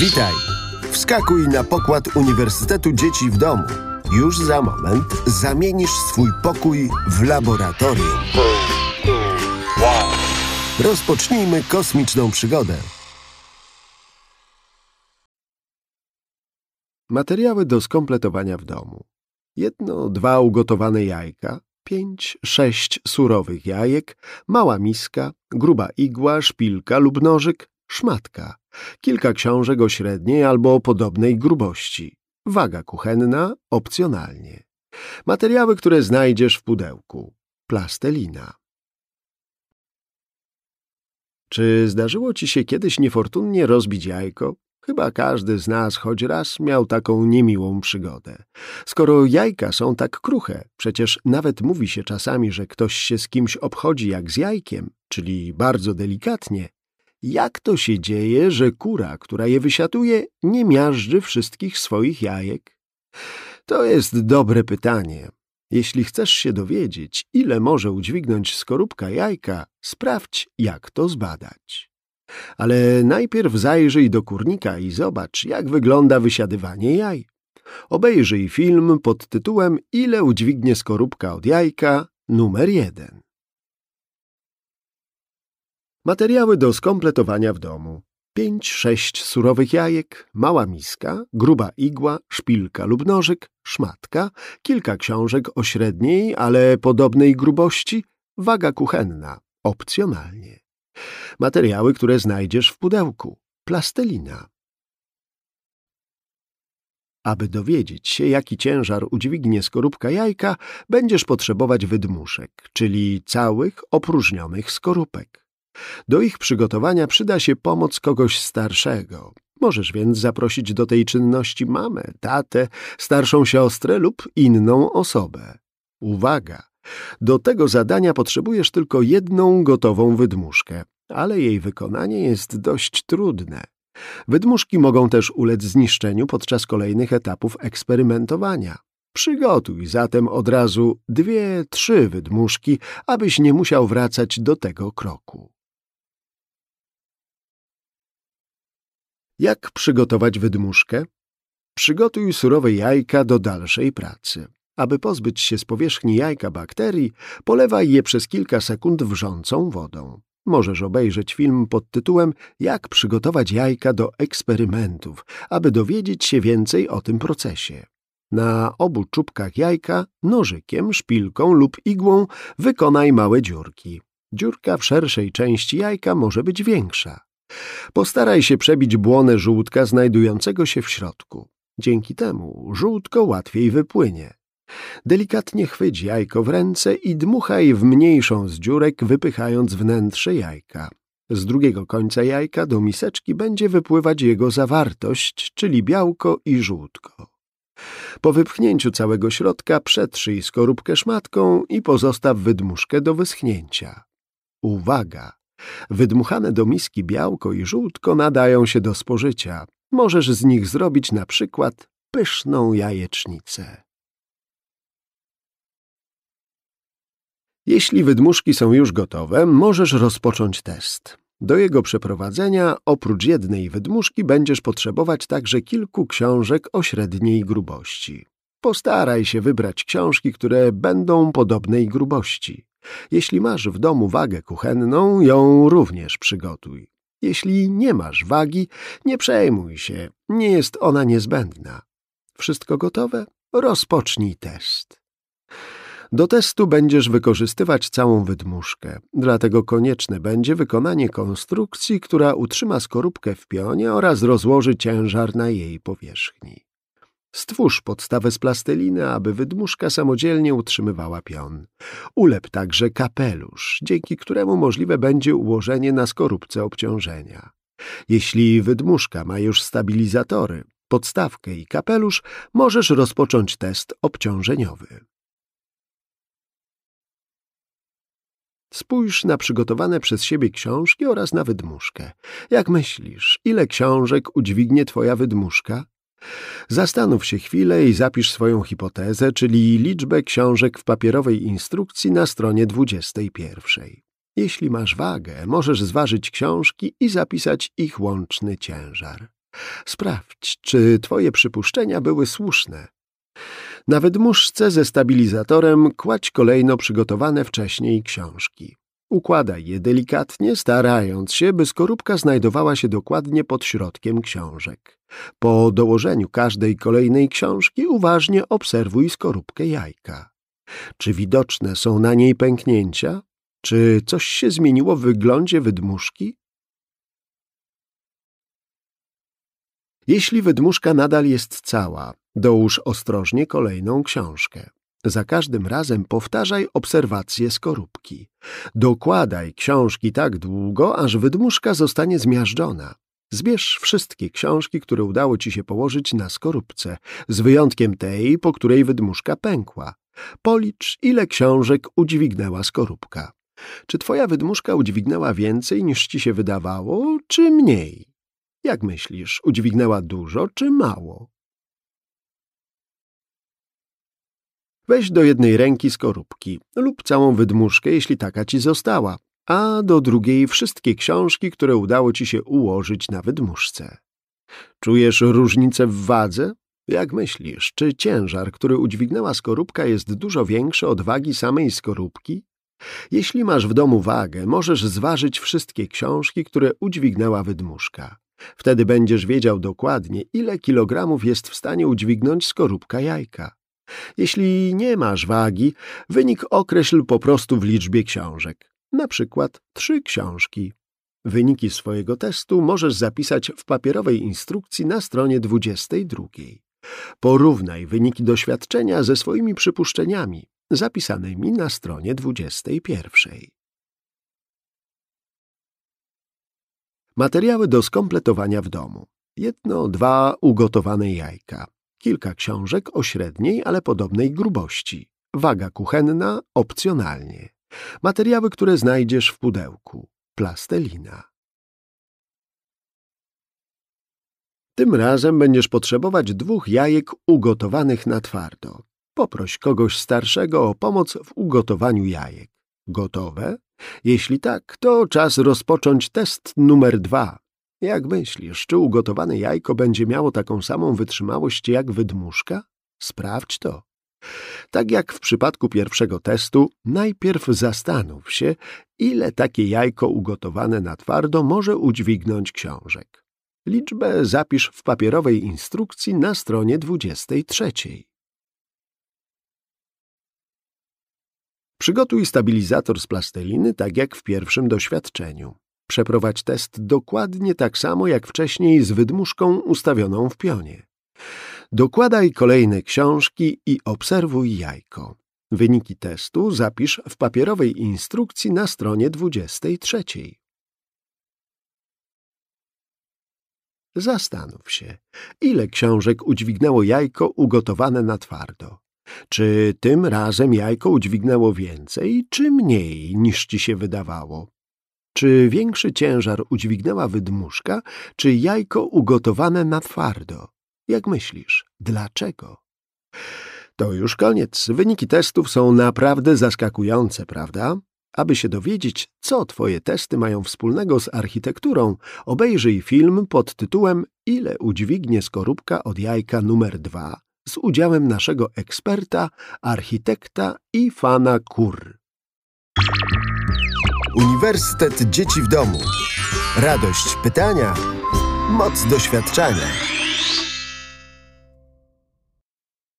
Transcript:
Witaj! Wskakuj na pokład Uniwersytetu Dzieci w Domu. Już za moment zamienisz swój pokój w laboratorium. Rozpocznijmy kosmiczną przygodę. Materiały do skompletowania w domu. Jedno, dwa ugotowane jajka, pięć, sześć surowych jajek, mała miska, gruba igła, szpilka lub nożyk, szmatka, kilka książek o średniej albo podobnej grubości, waga kuchenna opcjonalnie. Materiały, które znajdziesz w pudełku. Plastelina. Czy zdarzyło ci się kiedyś niefortunnie rozbić jajko? Chyba każdy z nas choć raz miał taką niemiłą przygodę. Skoro jajka są tak kruche, przecież nawet mówi się czasami, że ktoś się z kimś obchodzi jak z jajkiem, czyli bardzo delikatnie. Jak to się dzieje, że kura, która je wysiatuje, nie miażdży wszystkich swoich jajek? To jest dobre pytanie. Jeśli chcesz się dowiedzieć, ile może udźwignąć skorupka jajka, sprawdź, jak to zbadać. Ale najpierw zajrzyj do kurnika i zobacz, jak wygląda wysiadywanie jaj. Obejrzyj film pod tytułem Ile udźwignie skorupka od jajka numer jeden. Materiały do skompletowania w domu. Pięć, sześć surowych jajek, mała miska, gruba igła, szpilka lub nożyk, szmatka, kilka książek o średniej, ale podobnej grubości, waga kuchenna, opcjonalnie. Materiały, które znajdziesz w pudełku. Plastelina. Aby dowiedzieć się, jaki ciężar udźwignie skorupka jajka, będziesz potrzebować wydmuszek, czyli całych, opróżnionych skorupek. Do ich przygotowania przyda się pomoc kogoś starszego. Możesz więc zaprosić do tej czynności mamę, tatę, starszą siostrę lub inną osobę. Uwaga! Do tego zadania potrzebujesz tylko jedną gotową wydmuszkę, ale jej wykonanie jest dość trudne. Wydmuszki mogą też ulec zniszczeniu podczas kolejnych etapów eksperymentowania. Przygotuj zatem od razu dwie, trzy wydmuszki, abyś nie musiał wracać do tego kroku. Jak przygotować wydmuszkę? Przygotuj surowe jajka do dalszej pracy. Aby pozbyć się z powierzchni jajka bakterii, polewaj je przez kilka sekund wrzącą wodą. Możesz obejrzeć film pod tytułem Jak przygotować jajka do eksperymentów, aby dowiedzieć się więcej o tym procesie. Na obu czubkach jajka nożykiem, szpilką lub igłą wykonaj małe dziurki. Dziurka w szerszej części jajka może być większa. Postaraj się przebić błonę żółtka znajdującego się w środku. Dzięki temu żółtko łatwiej wypłynie. Delikatnie chwyć jajko w ręce i dmuchaj w mniejszą z dziurek, wypychając wnętrze jajka. Z drugiego końca jajka do miseczki będzie wypływać jego zawartość, czyli białko i żółtko. Po wypchnięciu całego środka przetrzyj skorupkę szmatką i pozostaw wydmuszkę do wyschnięcia. Uwaga! Wydmuchane do miski białko i żółtko nadają się do spożycia. Możesz z nich zrobić na przykład pyszną jajecznicę. Jeśli wydmuszki są już gotowe, możesz rozpocząć test. Do jego przeprowadzenia oprócz jednej wydmuszki będziesz potrzebować także kilku książek o średniej grubości. Postaraj się wybrać książki, które będą podobnej grubości. Jeśli masz w domu wagę kuchenną, ją również przygotuj. Jeśli nie masz wagi, nie przejmuj się, nie jest ona niezbędna. Wszystko gotowe? Rozpocznij test. Do testu będziesz wykorzystywać całą wydmuszkę, dlatego konieczne będzie wykonanie konstrukcji, która utrzyma skorupkę w pionie oraz rozłoży ciężar na jej powierzchni. Stwórz podstawę z plasteliny, aby wydmuszka samodzielnie utrzymywała pion. Ulep także kapelusz, dzięki któremu możliwe będzie ułożenie na skorupce obciążenia. Jeśli wydmuszka ma już stabilizatory, podstawkę i kapelusz, możesz rozpocząć test obciążeniowy. Spójrz na przygotowane przez siebie książki oraz na wydmuszkę. Jak myślisz, ile książek udźwignie twoja wydmuszka? Zastanów się chwilę i zapisz swoją hipotezę, czyli liczbę książek w papierowej instrukcji na stronie 21. Jeśli masz wagę, możesz zważyć książki i zapisać ich łączny ciężar. Sprawdź, czy twoje przypuszczenia były słuszne. Na wydmuszce ze stabilizatorem kładź kolejno przygotowane wcześniej książki. Układaj je delikatnie, starając się, by skorupka znajdowała się dokładnie pod środkiem książek. Po dołożeniu każdej kolejnej książki uważnie obserwuj skorupkę jajka. Czy widoczne są na niej pęknięcia? Czy coś się zmieniło w wyglądzie wydmuszki? Jeśli wydmuszka nadal jest cała, dołóż ostrożnie kolejną książkę. Za każdym razem powtarzaj obserwacje skorupki. Dokładaj książki tak długo, aż wydmuszka zostanie zmiażdżona. Zbierz wszystkie książki, które udało ci się położyć na skorupce, z wyjątkiem tej, po której wydmuszka pękła. Policz, ile książek udźwignęła skorupka. Czy twoja wydmuszka udźwignęła więcej niż ci się wydawało, czy mniej? Jak myślisz, udźwignęła dużo czy mało? Weź do jednej ręki skorupki lub całą wydmuszkę, jeśli taka ci została, a do drugiej wszystkie książki, które udało ci się ułożyć na wydmuszce. Czujesz różnicę w wadze? Jak myślisz, czy ciężar, który udźwignęła skorupka jest dużo większy od wagi samej skorupki? Jeśli masz w domu wagę, możesz zważyć wszystkie książki, które udźwignęła wydmuszka. Wtedy będziesz wiedział dokładnie, ile kilogramów jest w stanie udźwignąć skorupka jajka. Jeśli nie masz wagi, wynik określ po prostu w liczbie książek. Na przykład trzy książki. Wyniki swojego testu możesz zapisać w papierowej instrukcji na stronie 22. Porównaj wyniki doświadczenia ze swoimi przypuszczeniami zapisanymi na stronie 21. Materiały do skompletowania w domu. Jedno, dwa ugotowane jajka. Kilka książek o średniej, ale podobnej grubości. Waga kuchenna opcjonalnie. Materiały, które znajdziesz w pudełku. Plastelina. Tym razem będziesz potrzebować dwóch jajek ugotowanych na twardo. Poproś kogoś starszego o pomoc w ugotowaniu jajek. Gotowe? Jeśli tak, to czas rozpocząć test numer dwa. Jak myślisz, czy ugotowane jajko będzie miało taką samą wytrzymałość jak wydmuszka? Sprawdź to. Tak jak w przypadku pierwszego testu, najpierw zastanów się, ile takie jajko ugotowane na twardo może udźwignąć książek. Liczbę zapisz w papierowej instrukcji na stronie 23. Przygotuj stabilizator z plasteliny tak jak w pierwszym doświadczeniu. Przeprowadź test dokładnie tak samo jak wcześniej z wydmuszką ustawioną w pionie. Dokładaj kolejne książki i obserwuj jajko. Wyniki testu zapisz w papierowej instrukcji na stronie 23. Zastanów się, ile książek udźwignęło jajko ugotowane na twardo. Czy tym razem jajko udźwignęło więcej, czy mniej niż ci się wydawało? Czy większy ciężar udźwignęła wydmuszka, czy jajko ugotowane na twardo? Jak myślisz, dlaczego? To już koniec. Wyniki testów są naprawdę zaskakujące, prawda? Aby się dowiedzieć, co twoje testy mają wspólnego z architekturą, obejrzyj film pod tytułem Ile udźwignie skorupka od jajka numer dwa z udziałem naszego eksperta, architekta i fana kur. Uniwersytet Dzieci w Domu. Radość pytania, moc doświadczania.